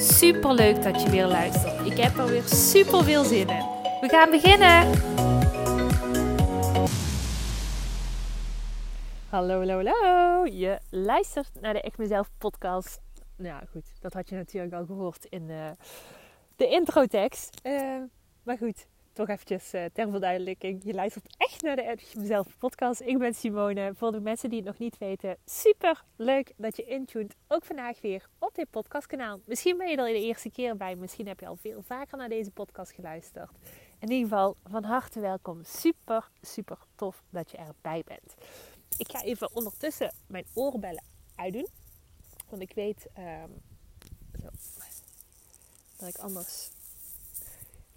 Super leuk dat je weer luistert. Ik heb er weer super veel zin in. We gaan beginnen. Hallo, hallo, hallo. Je luistert naar de Ik Mezelf podcast. Nou goed, dat had je natuurlijk al gehoord in de, de introtekst. Uh, maar goed, toch eventjes uh, ter verduidelijking. Je luistert echt naar de Edge Mezelf podcast. Ik ben Simone. Voor de mensen die het nog niet weten, super leuk dat je intuned. Ook vandaag weer op dit podcastkanaal. Misschien ben je er de eerste keer bij. Misschien heb je al veel vaker naar deze podcast geluisterd. In ieder geval, van harte welkom. Super, super tof dat je erbij bent. Ik ga even ondertussen mijn oorbellen uitdoen. Want ik weet um, dat ik anders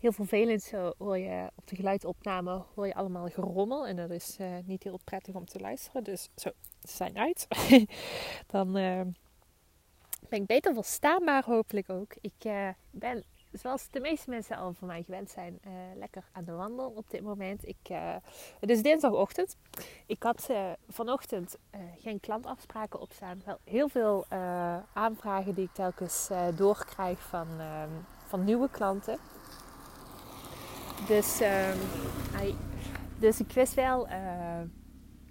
heel vervelend zo hoor je op de geluidopname hoor je allemaal gerommel. En dat is uh, niet heel prettig om te luisteren. Dus zo, zijn uit. Dan uh, ben ik beter verstaanbaar hopelijk ook. Ik ben, zoals de meeste mensen al van mij gewend zijn, lekker aan de wandel op dit moment. Ik, het is dinsdagochtend. Ik had vanochtend geen klantafspraken opstaan. Wel heel veel aanvragen die ik telkens doorkrijg van, van nieuwe klanten. Dus, hij, dus ik wist wel, uh,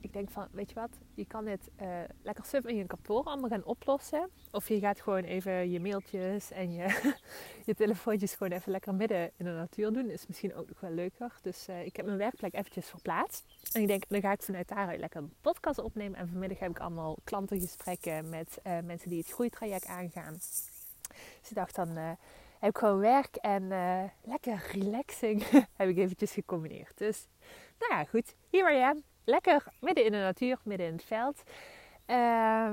ik denk van, weet je wat, je kan het uh, lekker sub in je kantoor allemaal gaan oplossen. Of je gaat gewoon even je mailtjes en je, je telefoontjes gewoon even lekker midden in de natuur doen. Is misschien ook nog wel leuker. Dus uh, ik heb mijn werkplek eventjes verplaatst. En ik denk, dan ga ik vanuit daaruit lekker een podcast opnemen. En vanmiddag heb ik allemaal klantengesprekken met mensen die het groeitraject aangaan. Dus ik dacht dan heb gewoon werk en uh, lekker relaxing heb ik eventjes gecombineerd. Dus nou ja, goed. Hier I am. Lekker midden in de natuur, midden in het veld. Uh,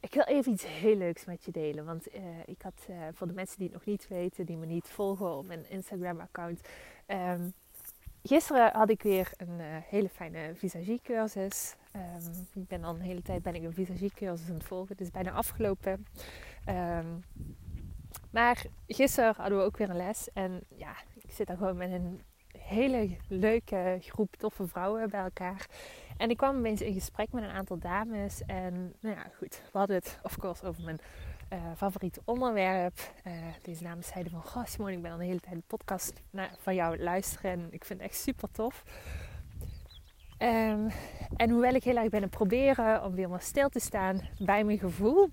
ik wil even iets heel leuks met je delen. Want uh, ik had uh, voor de mensen die het nog niet weten, die me niet volgen op mijn Instagram-account. Um, gisteren had ik weer een hele fijne visagiecursus. Um, ik ben al een hele tijd ben ik een visagiecursus aan het volgen. Het is bijna afgelopen. Um, maar gisteren hadden we ook weer een les. En ja, ik zit daar gewoon met een hele leuke groep toffe vrouwen bij elkaar. En ik kwam eens in gesprek met een aantal dames. En nou ja, goed. We hadden het, of course, over mijn uh, favoriete onderwerp. Uh, deze dames zeiden van... Goh Simone, ik ben al de hele tijd een podcast van jou luisteren. En ik vind het echt super tof. Um, en hoewel ik heel erg ben aan het proberen om weer maar stil te staan bij mijn gevoel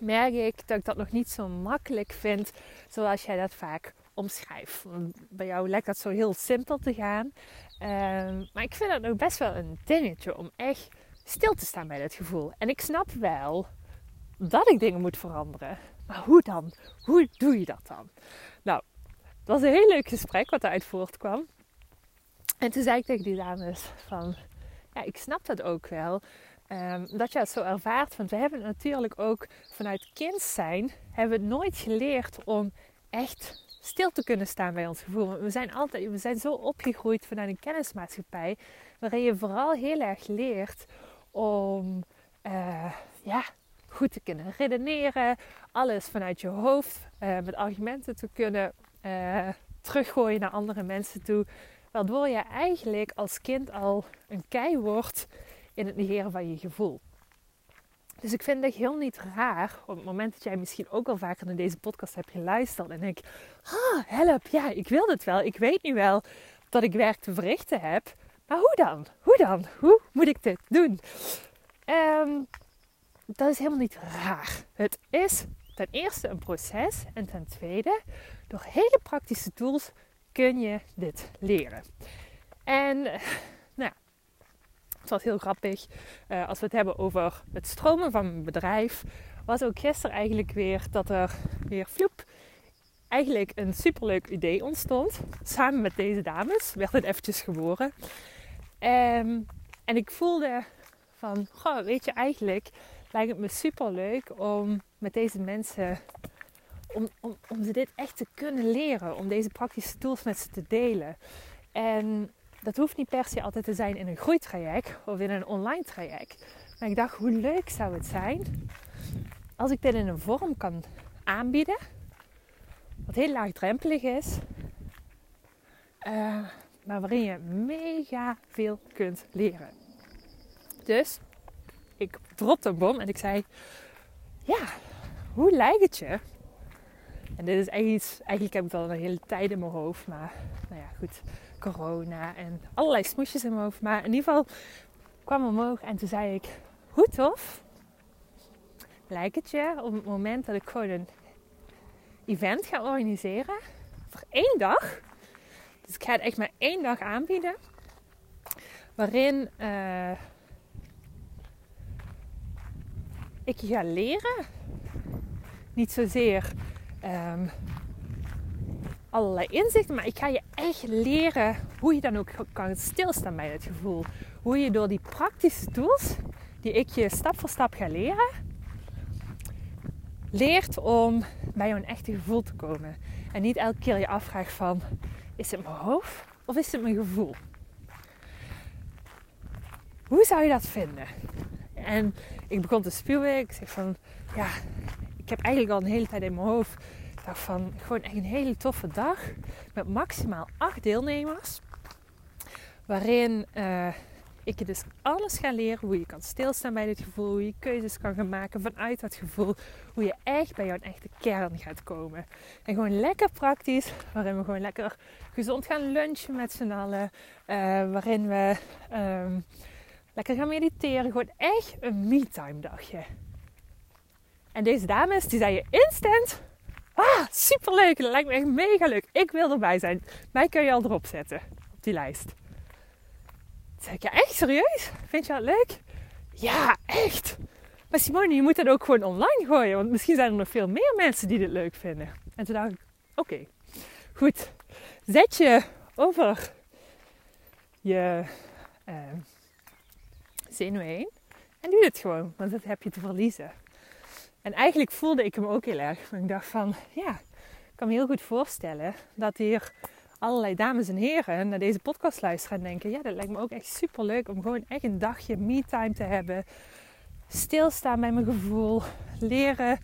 merk ik dat ik dat nog niet zo makkelijk vind zoals jij dat vaak omschrijft. Bij jou lijkt dat zo heel simpel te gaan. Ehm, maar ik vind het nog best wel een dingetje om echt stil te staan bij dat gevoel. En ik snap wel dat ik dingen moet veranderen. Maar hoe dan? Hoe doe je dat dan? Nou, het was een heel leuk gesprek wat eruit voortkwam. En toen zei ik tegen die dames van... Ja, ik snap dat ook wel. Um, dat je het zo ervaart. Want we hebben natuurlijk ook vanuit kind zijn, hebben we nooit geleerd om echt stil te kunnen staan bij ons gevoel. We zijn altijd, we zijn zo opgegroeid vanuit een kennismaatschappij, waarin je vooral heel erg leert om uh, ja, goed te kunnen redeneren, alles vanuit je hoofd uh, met argumenten te kunnen uh, teruggooien naar andere mensen toe. Waardoor je eigenlijk als kind al een kei wordt in het negeren van je gevoel. Dus ik vind het heel niet raar op het moment dat jij misschien ook al vaker naar deze podcast hebt geluisterd en denk, ah, help, ja, ik wil dit wel. Ik weet nu wel dat ik werk te verrichten heb. Maar hoe dan? Hoe dan? Hoe moet ik dit doen? Um, dat is helemaal niet raar. Het is ten eerste een proces en ten tweede, door hele praktische tools kun je dit leren. En het was heel grappig. Uh, als we het hebben over het stromen van bedrijf, was ook gisteren eigenlijk weer dat er weer vloep eigenlijk een superleuk idee ontstond. Samen met deze dames werd het eventjes geboren. Um, en ik voelde van, goh, weet je, eigenlijk lijkt het me superleuk om met deze mensen om, om, om ze dit echt te kunnen leren. Om deze praktische tools met ze te delen. En dat hoeft niet per se altijd te zijn in een groeitraject of in een online traject. Maar ik dacht, hoe leuk zou het zijn als ik dit in een vorm kan aanbieden. Wat heel laagdrempelig is. Uh, maar waarin je mega veel kunt leren. Dus ik dropte een bom en ik zei: Ja, hoe lijkt het je? En dit is eigenlijk iets, eigenlijk heb ik het al een hele tijd in mijn hoofd, maar nou ja, goed, corona en allerlei smoesjes in mijn hoofd. Maar in ieder geval kwam omhoog en toen zei ik: Hoe tof lijkt het je op het moment dat ik gewoon een event ga organiseren voor één dag dus ik ga het echt maar één dag aanbieden. Waarin uh, ik je ga leren. Niet zozeer um, allerlei inzichten, maar ik ga je echt leren hoe je dan ook kan stilstaan bij het gevoel. Hoe je door die praktische tools die ik je stap voor stap ga leren, leert om bij jouw echte gevoel te komen. En niet elke keer je afvraagt van is het mijn hoofd of is het mijn gevoel? Hoe zou je dat vinden? En ik begon te spuwen. Ik zeg van, ja, ik heb eigenlijk al een hele tijd in mijn hoofd. Van, gewoon echt een hele toffe dag. Met maximaal acht deelnemers. Waarin uh, ik je dus alles ga leren. Hoe je kan stilstaan bij dit gevoel. Hoe je keuzes kan gaan maken vanuit dat gevoel. Hoe je echt bij jouw echte kern gaat komen. En gewoon lekker praktisch. Waarin we gewoon lekker gezond gaan lunchen met z'n allen. Uh, waarin we um, lekker gaan mediteren. Gewoon echt een me-time dagje. En deze dames die zeiden instant... Ah, superleuk. Dat lijkt me echt mega leuk. Ik wil erbij zijn. Mij kun je al erop zetten. Op die lijst. Ik, ja echt serieus? Vind je dat leuk? Ja, echt. Maar Simone, je moet dat ook gewoon online gooien. Want misschien zijn er nog veel meer mensen die dit leuk vinden. En toen dacht ik, oké, goed. Zet je over je uh, zenuw heen. En doe het gewoon, want dat heb je te verliezen. En eigenlijk voelde ik hem ook heel erg. Ik dacht van, ja, ik kan me heel goed voorstellen dat hier allerlei dames en heren naar deze podcast luisteren en denken: ja, dat lijkt me ook echt super leuk om gewoon echt een dagje me-time te hebben. Stilstaan bij mijn gevoel, leren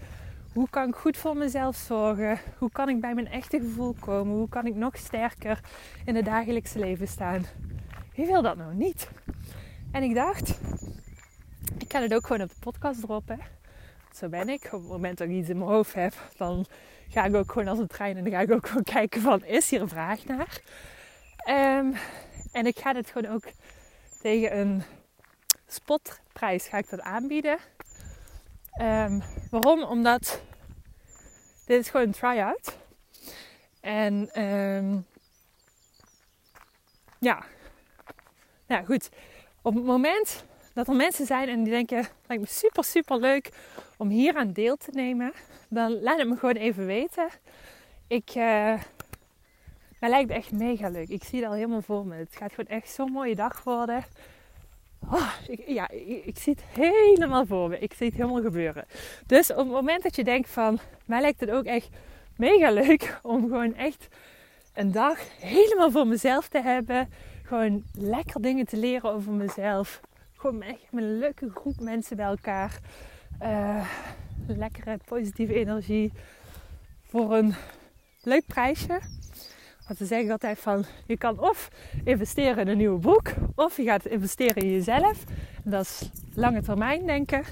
hoe kan ik goed voor mezelf zorgen? Hoe kan ik bij mijn echte gevoel komen? Hoe kan ik nog sterker in het dagelijkse leven staan? Wie wil dat nou niet? En ik dacht, ik ga het ook gewoon op de podcast droppen. Zo ben ik. Op het moment dat ik iets in mijn hoofd heb, dan ga ik ook gewoon als een trein en dan ga ik ook gewoon kijken van, is hier een vraag naar? Um, en ik ga dit gewoon ook tegen een spotprijs ga ik dat aanbieden. Um, waarom? Omdat dit is gewoon een try-out. En um, ja, nou goed. Op het moment dat er mensen zijn en die denken, lijkt me super super leuk om hier aan deel te nemen, dan laat het me gewoon even weten. Ik, uh, mij lijkt het echt mega leuk. Ik zie het al helemaal voor me. Het gaat gewoon echt zo'n mooie dag worden. Oh, ik, ja, ik, zie het helemaal voor me. Ik zie het helemaal gebeuren. Dus op het moment dat je denkt van, mij lijkt het ook echt mega leuk om gewoon echt een dag helemaal voor mezelf te hebben. Gewoon lekker dingen te leren over mezelf. Gewoon echt met een leuke groep mensen bij elkaar. Uh, lekkere positieve energie voor een leuk prijsje. Want we zeggen altijd van, je kan of investeren in een nieuwe boek, of je gaat investeren in jezelf. dat is lange termijn denken.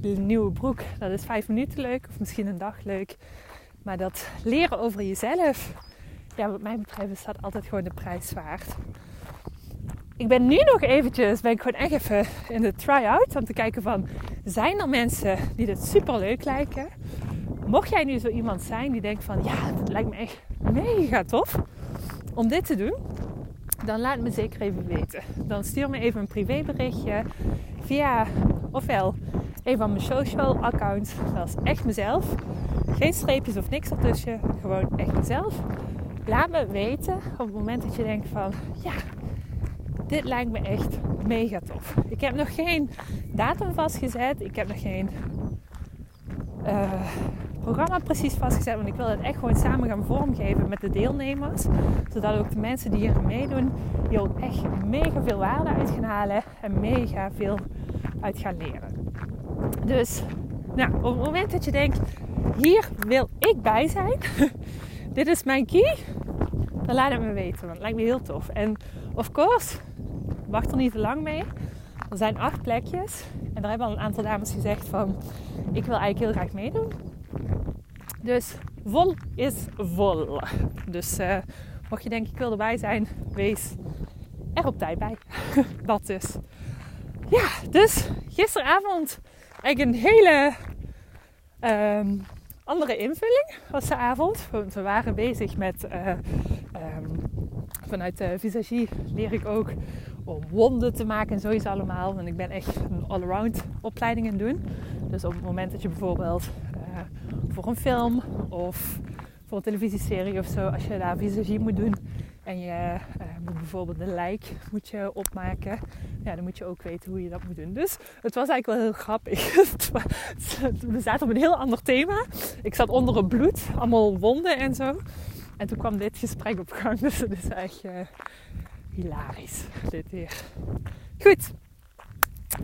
De nieuwe broek, dat is vijf minuten leuk, of misschien een dag leuk. Maar dat leren over jezelf, ja, wat mij betreft is dat altijd gewoon de prijs waard. Ik ben nu nog eventjes, ben ik gewoon echt even in de try-out om te kijken van, zijn er mensen die dit super leuk lijken? Mocht jij nu zo iemand zijn die denkt van, ja, het lijkt me echt mega tof om dit te doen, dan laat me zeker even weten. Dan stuur me even een privéberichtje via ofwel een van mijn social accounts. Dat is echt mezelf. Geen streepjes of niks ertussen. Gewoon echt mezelf. Laat me weten op het moment dat je denkt van ja, dit lijkt me echt mega tof. Ik heb nog geen datum vastgezet. Ik heb nog geen uh, programma precies vastgezet. Want ik wil het echt gewoon samen gaan vormgeven met de deelnemers. Zodat ook de mensen die hier meedoen, hier ook echt mega veel waarde uit gaan halen. En mega veel uit gaan leren. Dus nou, op het moment dat je denkt, hier wil ik bij zijn. dit is mijn key. Dan laat het me weten. Want het lijkt me heel tof. En of course, wacht er niet te lang mee. Er zijn acht plekjes. En daar hebben al een aantal dames gezegd van... Ik wil eigenlijk heel graag meedoen. Dus vol is vol. Dus uh, mocht je denken ik wil erbij zijn, wees er op tijd bij. Dat dus. Ja, dus gisteravond eigenlijk een hele um, andere invulling was de avond. Want we waren bezig met... Uh, um, vanuit de visagie leer ik ook om wonden te maken en zoiets allemaal. Want ik ben echt een all-around opleiding in doen. Dus op het moment dat je bijvoorbeeld uh, voor een film of voor een televisieserie of zo, als je daar visagie moet doen en je uh, moet bijvoorbeeld een lijk moet je opmaken, ja, dan moet je ook weten hoe je dat moet doen. Dus het was eigenlijk wel heel grappig. We zaten op een heel ander thema. Ik zat onder het bloed, allemaal wonden en zo. En toen kwam dit gesprek op gang, dus het is echt uh, hilarisch, dit hier. Goed,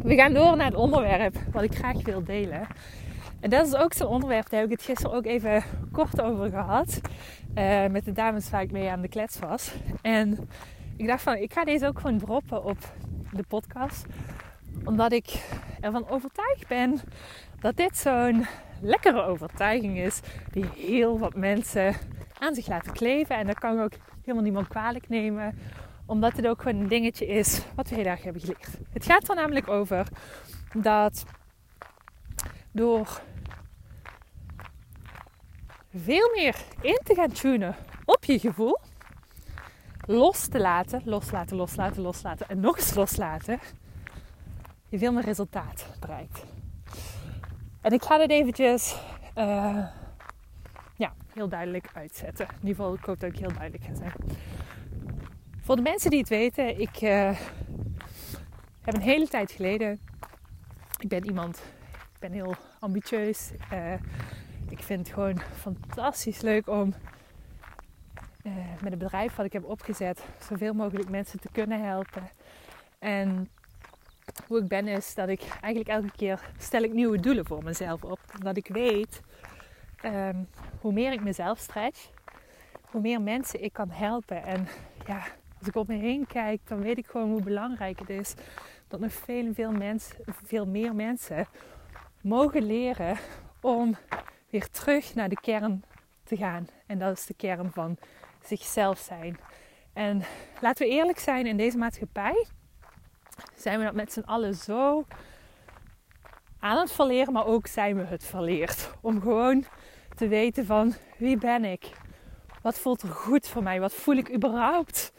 we gaan door naar het onderwerp wat ik graag wil delen. En dat is ook zo'n onderwerp, daar ik het gisteren ook even kort over gehad. Uh, met de dames waar ik mee aan de klets was. En ik dacht van, ik ga deze ook gewoon droppen op de podcast. Omdat ik ervan overtuigd ben dat dit zo'n lekkere overtuiging is. Die heel wat mensen aan zich laten kleven. En dat kan ook helemaal niemand kwalijk nemen. Omdat het ook gewoon een dingetje is wat we heel erg hebben geleerd. Het gaat er namelijk over dat door veel meer in te gaan tunen op je gevoel. Los te laten, loslaten, loslaten, loslaten en nog eens loslaten. Je veel meer resultaat bereikt. En ik ga dit eventjes uh, ja, heel duidelijk uitzetten. In ieder geval, ik hoop dat ik heel duidelijk ga zijn. Voor de mensen die het weten, ik uh, heb een hele tijd geleden. Ik ben iemand, ik ben heel ambitieus. Uh, ik vind het gewoon fantastisch leuk om uh, met het bedrijf wat ik heb opgezet zoveel mogelijk mensen te kunnen helpen. En hoe ik ben is dat ik eigenlijk elke keer stel ik nieuwe doelen voor mezelf op. Omdat ik weet um, hoe meer ik mezelf stretch, hoe meer mensen ik kan helpen. En ja, als ik om me heen kijk, dan weet ik gewoon hoe belangrijk het is dat nog veel, veel, mensen, veel meer mensen mogen leren om weer terug naar de kern te gaan. En dat is de kern van zichzelf zijn. En laten we eerlijk zijn, in deze maatschappij zijn we dat met z'n allen zo aan het verleren, maar ook zijn we het verleerd. Om gewoon te weten van wie ben ik? Wat voelt er goed voor mij? Wat voel ik überhaupt?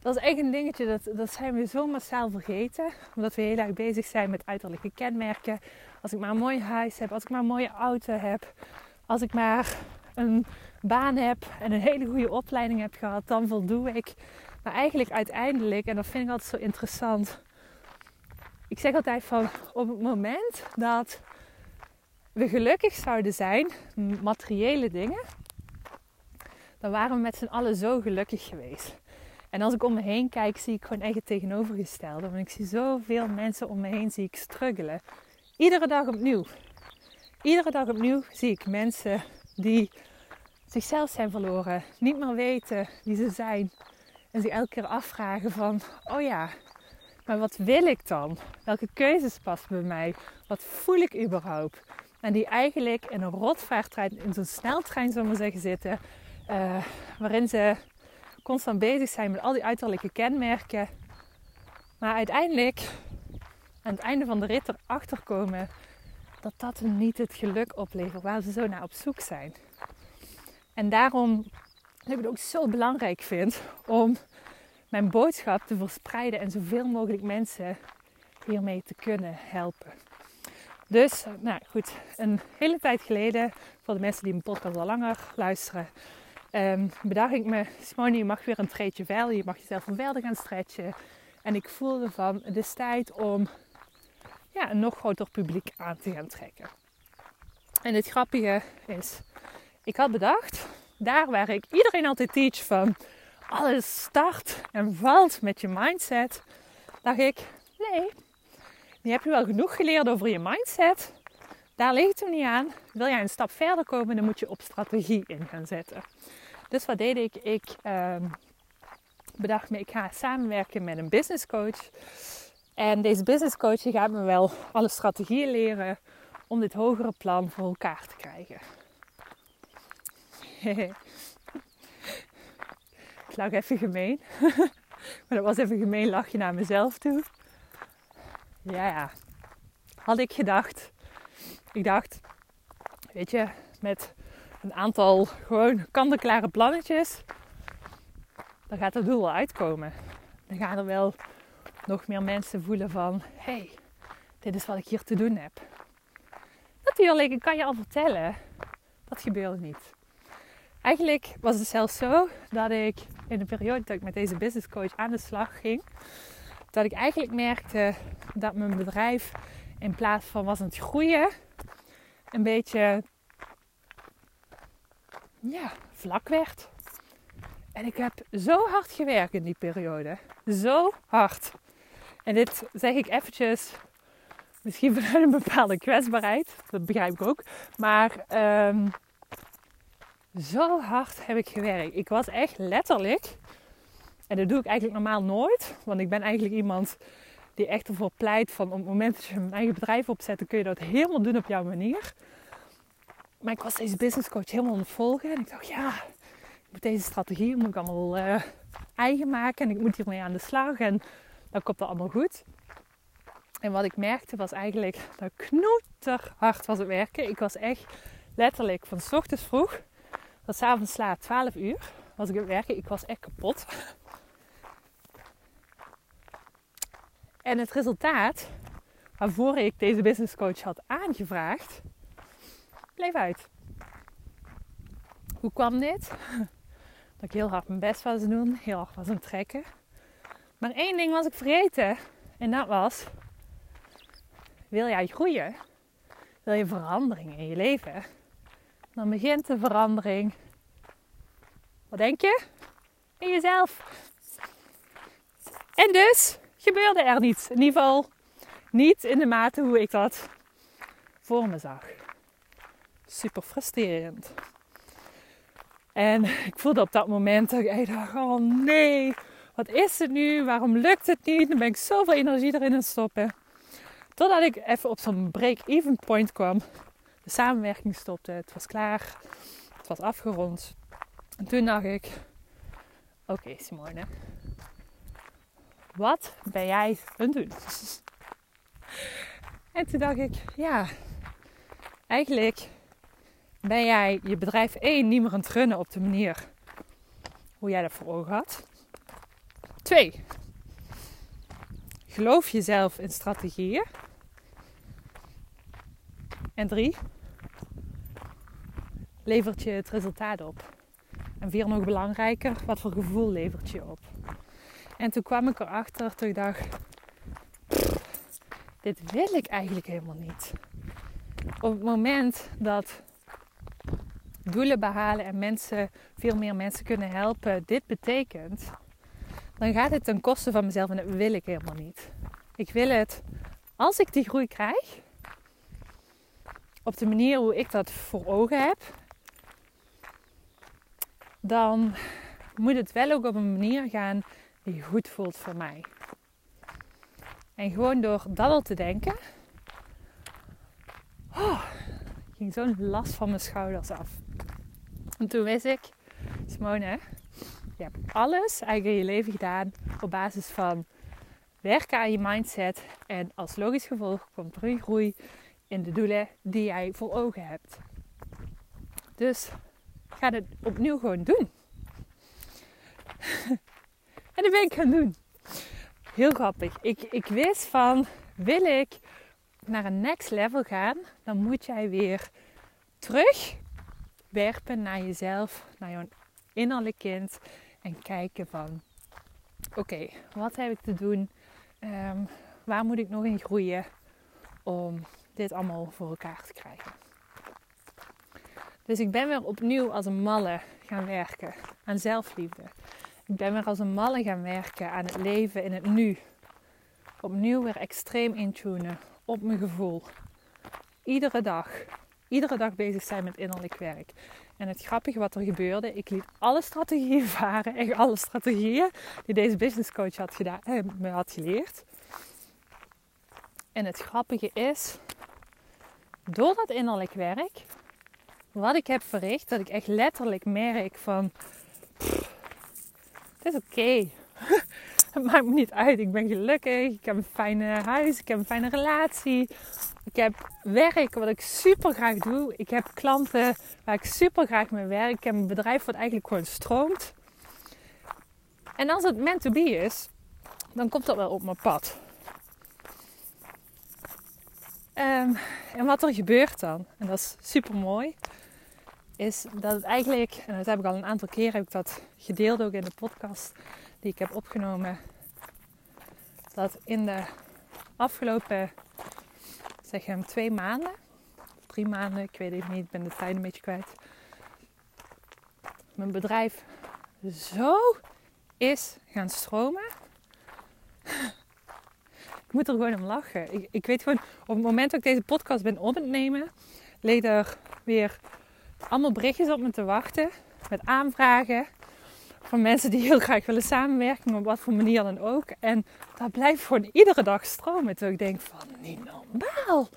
Dat is echt een dingetje, dat, dat zijn we zo massaal vergeten. Omdat we heel erg bezig zijn met uiterlijke kenmerken. Als ik maar een mooi huis heb, als ik maar een mooie auto heb, als ik maar een baan heb en een hele goede opleiding heb gehad, dan voldoe ik. Maar eigenlijk uiteindelijk, en dat vind ik altijd zo interessant. Ik zeg altijd van op het moment dat we gelukkig zouden zijn, materiële dingen, dan waren we met z'n allen zo gelukkig geweest. En als ik om me heen kijk, zie ik gewoon echt het tegenovergestelde. Want ik zie zoveel mensen om me heen zie ik struggelen. Iedere dag opnieuw. Iedere dag opnieuw zie ik mensen die zichzelf zijn verloren, niet meer weten wie ze zijn. En zich elke keer afvragen van, oh ja, maar wat wil ik dan? Welke keuzes passen bij mij? Wat voel ik überhaupt? En die eigenlijk in een rotvaarttrein, in zo'n sneltrein zullen we zeggen zitten. Uh, waarin ze constant bezig zijn met al die uiterlijke kenmerken. Maar uiteindelijk aan het einde van de rit erachter komen dat dat niet het geluk oplevert waar ze zo naar op zoek zijn. En daarom dat ik het ook zo belangrijk vind om mijn boodschap te verspreiden en zoveel mogelijk mensen hiermee te kunnen helpen. Dus, nou goed, een hele tijd geleden, voor de mensen die mijn podcast al langer luisteren, um, bedacht ik me, Simone, je mag weer een treetje verder, je mag jezelf verder gaan stretchen. En ik voelde van, het is tijd om ja, een nog groter publiek aan te gaan trekken. En het grappige is, ik had bedacht, daar waar ik iedereen altijd teach van alles start en valt met je mindset, dacht ik, nee, nu heb je wel genoeg geleerd over je mindset. Daar ligt het niet aan. Wil jij een stap verder komen, dan moet je op strategie in gaan zetten. Dus wat deed ik? Ik ehm, bedacht me, ik ga samenwerken met een business coach. En deze business coach gaat me wel alle strategieën leren om dit hogere plan voor elkaar te krijgen. ik lag even gemeen. maar dat was even gemeen lachje naar mezelf toe. Ja, ja. Had ik gedacht. Ik dacht, weet je, met een aantal gewoon kant-en-klare plannetjes, dan gaat het doel wel uitkomen. Dan gaan er wel nog meer mensen voelen van, hey, dit is wat ik hier te doen heb. Natuurlijk, ik kan je al vertellen, dat gebeurde niet. Eigenlijk was het zelfs zo dat ik in de periode dat ik met deze business coach aan de slag ging, dat ik eigenlijk merkte dat mijn bedrijf in plaats van was aan het groeien, een beetje ja, vlak werd. En ik heb zo hard gewerkt in die periode. Zo hard. En dit zeg ik eventjes, misschien vanuit een bepaalde kwetsbaarheid. Dat begrijp ik ook. Maar um, zo hard heb ik gewerkt. Ik was echt letterlijk, en dat doe ik eigenlijk normaal nooit. Want ik ben eigenlijk iemand die echt ervoor pleit van op het moment dat je een eigen bedrijf opzet, dan kun je dat helemaal doen op jouw manier. Maar ik was deze business coach helemaal aan het volgen. En ik dacht, ja, moet deze strategie moet ik allemaal uh, eigen maken. En ik moet hiermee aan de slag. En dan komt dat allemaal goed. En wat ik merkte was eigenlijk dat ik knoeter hard was het werken. Ik was echt letterlijk van s ochtends vroeg tot s avonds laat 12 uur was ik aan het werken. Ik was echt kapot. En het resultaat waarvoor ik deze business coach had aangevraagd, bleef uit. Hoe kwam dit? Dat ik heel hard mijn best was doen, heel hard was aan het trekken. Maar één ding was ik vergeten. En dat was, wil jij groeien? Wil je verandering in je leven? Dan begint de verandering. Wat denk je? In jezelf. En dus gebeurde er niets. In ieder geval niet in de mate hoe ik dat voor me zag. Super frustrerend. En ik voelde op dat moment dat ik dacht, oh nee, wat is het nu? Waarom lukt het niet? Dan ben ik zoveel energie erin aan stoppen. Totdat ik even op zo'n break-even point kwam. De samenwerking stopte. Het was klaar. Het was afgerond. En toen dacht ik, oké Simone, wat ben jij aan het doen? En toen dacht ik, ja, eigenlijk ben jij je bedrijf één niet meer aan het runnen op de manier hoe jij dat voor ogen had. Twee, geloof jezelf in strategieën. En drie, levert je het resultaat op. En vier nog belangrijker, wat voor gevoel levert je op. En toen kwam ik erachter toen ik dacht, dit wil ik eigenlijk helemaal niet. Op het moment dat doelen behalen en mensen, veel meer mensen kunnen helpen, dit betekent, dan gaat het ten koste van mezelf en dat wil ik helemaal niet. Ik wil het, als ik die groei krijg, op de manier hoe ik dat voor ogen heb, dan moet het wel ook op een manier gaan die goed voelt voor mij. En gewoon door dat al te denken, oh, ging zo'n last van mijn schouders af. En toen wist ik, Simone, je hebt alles eigenlijk in je leven gedaan op basis van werken aan je mindset. En als logisch gevolg komt er een groei in de doelen die jij voor ogen hebt. Dus ga het opnieuw gewoon doen. en dat ben ik gaan doen. Heel grappig. Ik, ik wist van, wil ik naar een next level gaan, dan moet jij weer terug werpen naar jezelf, naar jouw innerlijk kind. En kijken van, oké, wat heb ik te doen? Um, waar moet ik nog in groeien om dit allemaal voor elkaar te krijgen? Dus ik ben weer opnieuw als een malle gaan werken aan zelfliefde. Ik ben weer als een malle gaan werken aan het leven in het nu. Opnieuw weer extreem intunen op mijn gevoel. Iedere dag. Iedere dag bezig zijn met innerlijk werk. En het grappige wat er gebeurde, ik liet alle strategieën varen, echt alle strategieën die deze business coach had gedaan, eh, me had geleerd. En het grappige is, door dat innerlijk werk, wat ik heb verricht, dat ik echt letterlijk merk van, het is oké. het maakt me niet uit. Ik ben gelukkig. Ik heb een fijne huis. Ik heb een fijne relatie. Ik heb werk wat ik super graag doe. Ik heb klanten waar ik super graag mee werk. Ik heb een bedrijf wat eigenlijk gewoon stroomt. En als het meant to be is, dan komt dat wel op mijn pad. Um, en wat er gebeurt dan, en dat is super mooi, is dat het eigenlijk, en dat heb ik al een aantal keer heb ik dat gedeeld ook in de podcast die ik heb opgenomen, dat in de afgelopen zeg hem twee maanden, drie maanden, ik weet het niet, ik ben de tijd een beetje kwijt. Mijn bedrijf zo is gaan stromen. ik moet er gewoon om lachen. Ik, ik weet gewoon, op het moment dat ik deze podcast ben op het nemen, leed er weer allemaal berichtjes op me te wachten. Met aanvragen van mensen die heel graag willen samenwerken, op wat voor manier dan ook. En dat blijft gewoon iedere dag stromen. Terwijl ik denk van, niet normaal.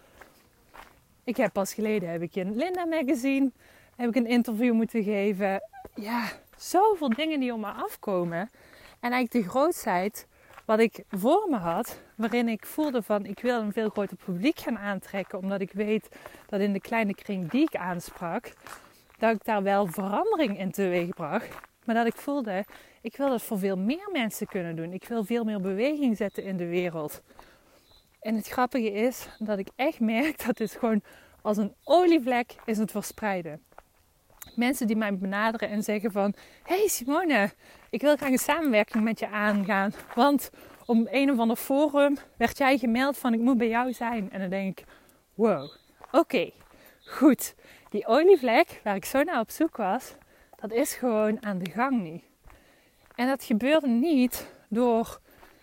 Ik heb pas geleden, heb ik in Linda Magazine, heb ik een interview moeten geven. Ja, zoveel dingen die om me afkomen. En eigenlijk de grootheid wat ik voor me had, waarin ik voelde van ik wil een veel groter publiek gaan aantrekken, omdat ik weet dat in de kleine kring die ik aansprak, dat ik daar wel verandering in teweeg bracht. Maar dat ik voelde, ik wil dat voor veel meer mensen kunnen doen. Ik wil veel meer beweging zetten in de wereld. En het grappige is dat ik echt merk dat dit gewoon als een olievlek is het verspreiden. Mensen die mij benaderen en zeggen van... Hey Simone, ik wil graag een samenwerking met je aangaan. Want op een of ander forum werd jij gemeld van ik moet bij jou zijn. En dan denk ik, wow, oké, goed. Die olievlek waar ik zo naar op zoek was, dat is gewoon aan de gang nu. En dat gebeurde niet door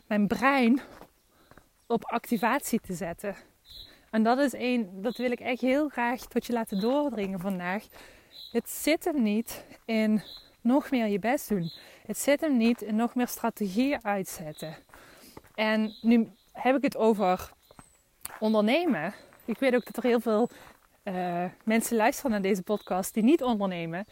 mijn brein op activatie te zetten. En dat is één, dat wil ik echt heel graag tot je laten doordringen vandaag. Het zit hem niet in nog meer je best doen. Het zit hem niet in nog meer strategieën uitzetten. En nu heb ik het over ondernemen. Ik weet ook dat er heel veel uh, mensen luisteren naar deze podcast die niet ondernemen.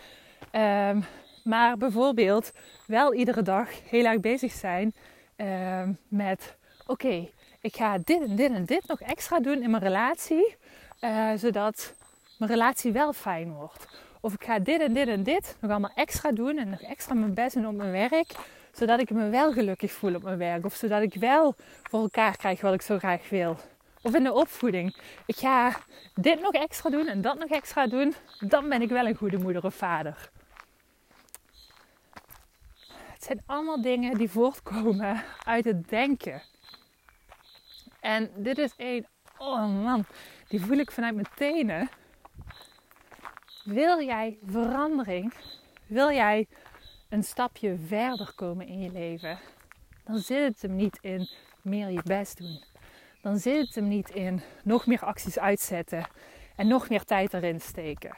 Um, maar bijvoorbeeld wel iedere dag heel erg bezig zijn um, met: oké, ik ga dit en dit en dit nog extra doen in mijn relatie, uh, zodat mijn relatie wel fijn wordt. Of ik ga dit en dit en dit nog allemaal extra doen en nog extra mijn best doen op mijn werk, zodat ik me wel gelukkig voel op mijn werk. Of zodat ik wel voor elkaar krijg wat ik zo graag wil. Of in de opvoeding. Ik ga dit nog extra doen en dat nog extra doen. Dan ben ik wel een goede moeder of vader. Het zijn allemaal dingen die voortkomen uit het denken. En dit is één, oh man, die voel ik vanuit mijn tenen. Wil jij verandering? Wil jij een stapje verder komen in je leven? Dan zit het hem niet in meer je best doen. Dan zit het hem niet in nog meer acties uitzetten en nog meer tijd erin steken.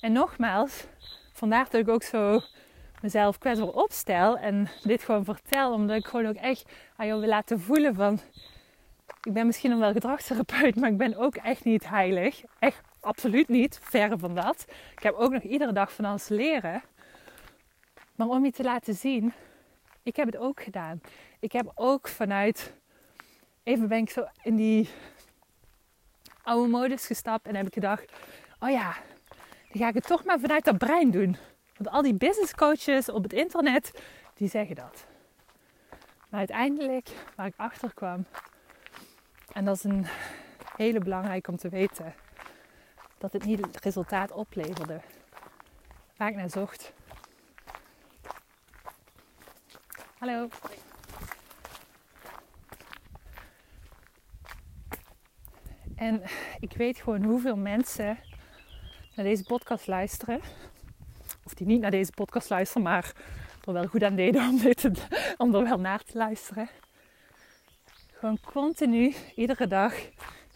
En nogmaals, vandaar dat ik ook zo mezelf kwetsbaar opstel en dit gewoon vertel, omdat ik gewoon ook echt aan jou wil laten voelen van ik ben misschien een wel gedragstherapeut, maar ik ben ook echt niet heilig. Echt absoluut niet, verre van dat. Ik heb ook nog iedere dag van alles leren. Maar om je te laten zien, ik heb het ook gedaan. Ik heb ook vanuit, even ben ik zo in die oude modus gestapt en heb ik gedacht, oh ja, dan ga ik het toch maar vanuit dat brein doen. Want al die business coaches op het internet, die zeggen dat. Maar uiteindelijk, waar ik achter kwam, en dat is een hele belangrijke om te weten, dat het niet het resultaat opleverde waar ik naar zocht. Hallo. En ik weet gewoon hoeveel mensen naar deze podcast luisteren. Of die niet naar deze podcast luisteren, maar er wel goed aan deden om, om er wel naar te luisteren. Gewoon continu, iedere dag,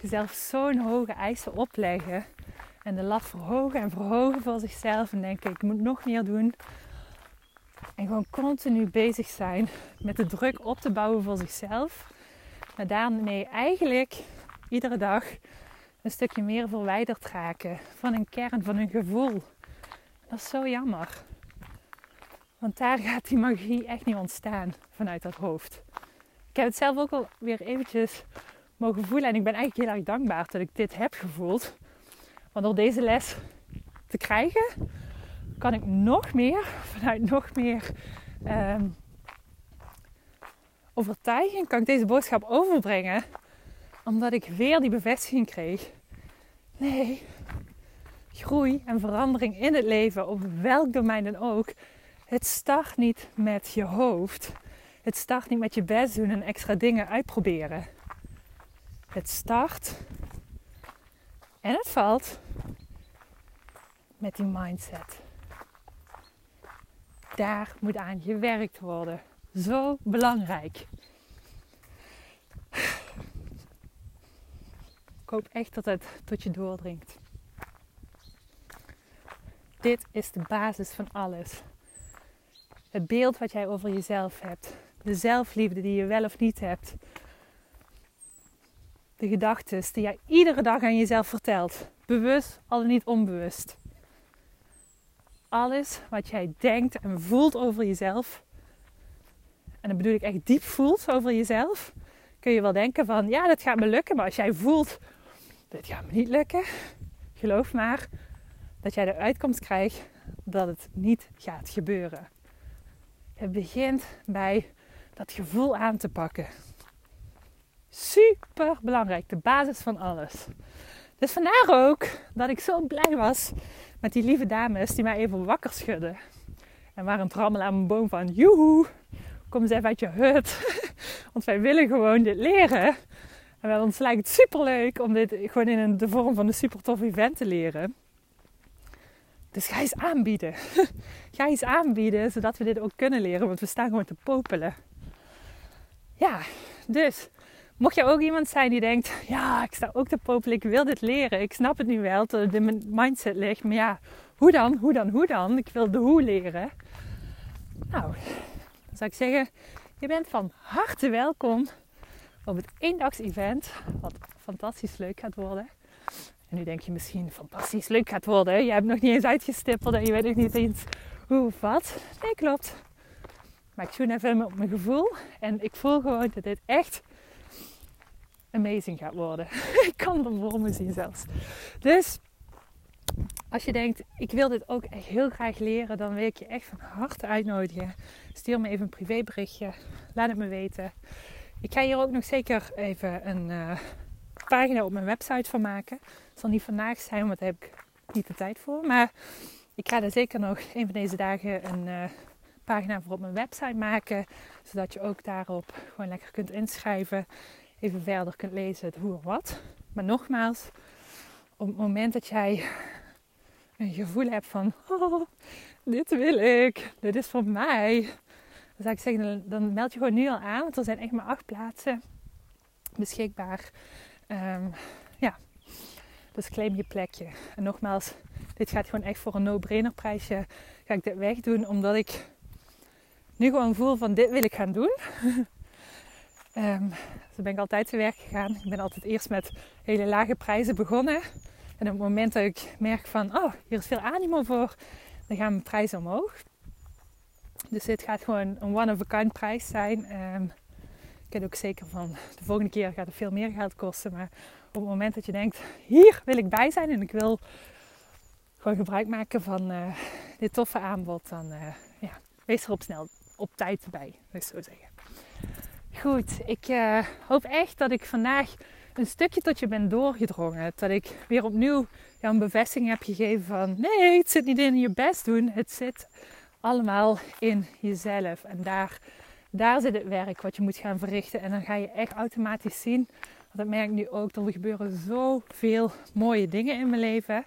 jezelf zo'n hoge eisen opleggen. En de lat verhogen en verhogen voor zichzelf. En denken, ik moet nog meer doen. En gewoon continu bezig zijn met de druk op te bouwen voor zichzelf. Maar daarmee eigenlijk iedere dag een stukje meer verwijderd raken van een kern, van een gevoel. Dat is zo jammer. Want daar gaat die magie echt niet ontstaan vanuit dat hoofd. Ik heb het zelf ook al weer eventjes mogen voelen. En ik ben eigenlijk heel erg dankbaar dat ik dit heb gevoeld. Want door deze les te krijgen, kan ik nog meer, vanuit nog meer um, overtuiging, kan ik deze boodschap overbrengen. Omdat ik weer die bevestiging kreeg. Nee, groei en verandering in het leven, op welk domein dan ook, het start niet met je hoofd. Het start niet met je best doen en extra dingen uitproberen. Het start en het valt met die mindset. Daar moet aan gewerkt worden. Zo belangrijk. Ik hoop echt dat het tot je doordringt. Dit is de basis van alles. Het beeld wat jij over jezelf hebt. De zelfliefde die je wel of niet hebt. De gedachten die jij iedere dag aan jezelf vertelt. Bewust, al niet onbewust. Alles wat jij denkt en voelt over jezelf. En dan bedoel ik echt diep voelt over jezelf. Kun je wel denken van ja, dat gaat me lukken. Maar als jij voelt, dit gaat me niet lukken. Geloof maar dat jij de uitkomst krijgt dat het niet gaat gebeuren. Het begint bij dat gevoel aan te pakken. Super belangrijk, de basis van alles. Dus vandaar ook dat ik zo blij was met die lieve dames die mij even wakker schudden. En waren trammelen aan mijn boom van, joehoe, kom eens even uit je hut. Want wij willen gewoon dit leren. En ons lijkt het super leuk om dit gewoon in de vorm van een super tof event te leren. Dus ga eens aanbieden. ga eens aanbieden, zodat we dit ook kunnen leren. Want we staan gewoon te popelen. Ja, dus mocht je ook iemand zijn die denkt... Ja, ik sta ook te popelen. Ik wil dit leren. Ik snap het nu wel, dat het in mijn mindset ligt. Maar ja, hoe dan? Hoe dan? Hoe dan? Ik wil de hoe leren. Nou, dan zou ik zeggen... Je bent van harte welkom op het eendags-event. Wat fantastisch leuk gaat worden. En nu denk je misschien fantastisch leuk gaat worden. Je hebt nog niet eens uitgestippeld en je weet nog niet eens hoe of wat. Nee, klopt. Maar ik zoen even op mijn gevoel. En ik voel gewoon dat dit echt amazing gaat worden. ik kan het voor me zien zelfs. Dus als je denkt, ik wil dit ook echt heel graag leren, dan wil ik je echt van harte uitnodigen. Stuur me even een privéberichtje. Laat het me weten. Ik ga hier ook nog zeker even een uh, pagina op mijn website van maken. Het zal niet vandaag zijn, want daar heb ik niet de tijd voor. Maar ik ga er zeker nog een van deze dagen een uh, pagina voor op mijn website maken. Zodat je ook daarop gewoon lekker kunt inschrijven. Even verder kunt lezen het hoe en wat. Maar nogmaals, op het moment dat jij een gevoel hebt van... Oh, dit wil ik, dit is voor mij. Dan zou ik zeggen, dan meld je gewoon nu al aan. Want er zijn echt maar acht plaatsen beschikbaar. Um, ja, dus claim je plekje. En nogmaals, dit gaat gewoon echt voor een no-brainer prijsje. Ga ik dit wegdoen omdat ik nu gewoon voel van dit wil ik gaan doen. um, zo ben ik altijd te werk gegaan. Ik ben altijd eerst met hele lage prijzen begonnen. En op het moment dat ik merk van, oh, hier is veel animo voor, dan gaan mijn prijzen omhoog. Dus dit gaat gewoon een one-of-a-kind prijs zijn. Um, ik weet ook zeker van de volgende keer gaat het veel meer geld kosten. Maar op het moment dat je denkt, hier wil ik bij zijn en ik wil gewoon gebruik maken van uh, dit toffe aanbod, dan uh, ja, wees er op snel op tijd bij, ik zo zeggen. Goed, ik uh, hoop echt dat ik vandaag een stukje tot je ben doorgedrongen. Dat ik weer opnieuw jou een bevestiging heb gegeven van nee, het zit niet in je best doen. Het zit allemaal in jezelf. En daar daar zit het werk wat je moet gaan verrichten. En dan ga je echt automatisch zien. Want dat merk nu ook. Er gebeuren zoveel mooie dingen in mijn leven.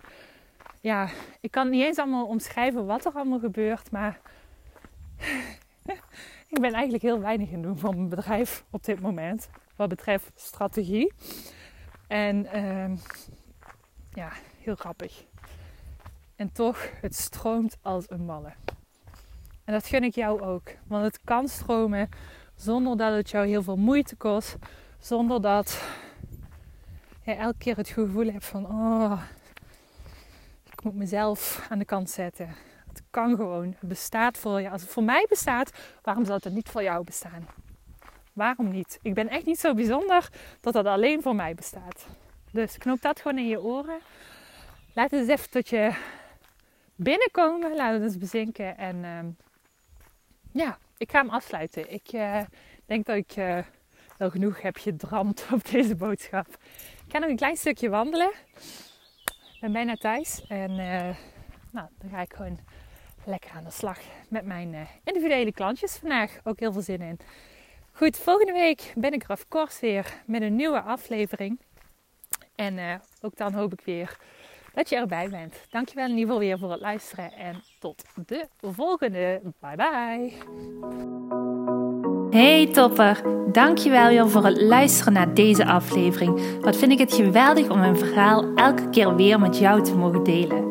ja, ik kan niet eens allemaal omschrijven wat er allemaal gebeurt, maar ik ben eigenlijk heel weinig in doen van mijn bedrijf op dit moment. Wat betreft strategie. En uh, ja, heel grappig. En toch, het stroomt als een malle. En dat gun ik jou ook. Want het kan stromen zonder dat het jou heel veel moeite kost. Zonder dat je elke keer het gevoel hebt van... Oh, ik moet mezelf aan de kant zetten. Kan gewoon. Het bestaat voor je. Als het voor mij bestaat, waarom zou het niet voor jou bestaan? Waarom niet? Ik ben echt niet zo bijzonder dat dat alleen voor mij bestaat. Dus knoop dat gewoon in je oren. Laat het eens even tot je binnenkomen. Laat het eens bezinken. En uh, ja, ik ga hem afsluiten. Ik uh, denk dat ik uh, wel genoeg heb gedramd op deze boodschap. Ik ga nog een klein stukje wandelen. Ik ben bijna thuis. En uh, nou, dan ga ik gewoon lekker aan de slag met mijn individuele klantjes vandaag. Ook heel veel zin in. Goed, volgende week ben ik er of course weer met een nieuwe aflevering. En uh, ook dan hoop ik weer dat je erbij bent. Dankjewel in ieder geval weer voor het luisteren en tot de volgende. Bye bye. Hey topper, dankjewel voor het luisteren naar deze aflevering. Wat vind ik het geweldig om mijn verhaal elke keer weer met jou te mogen delen.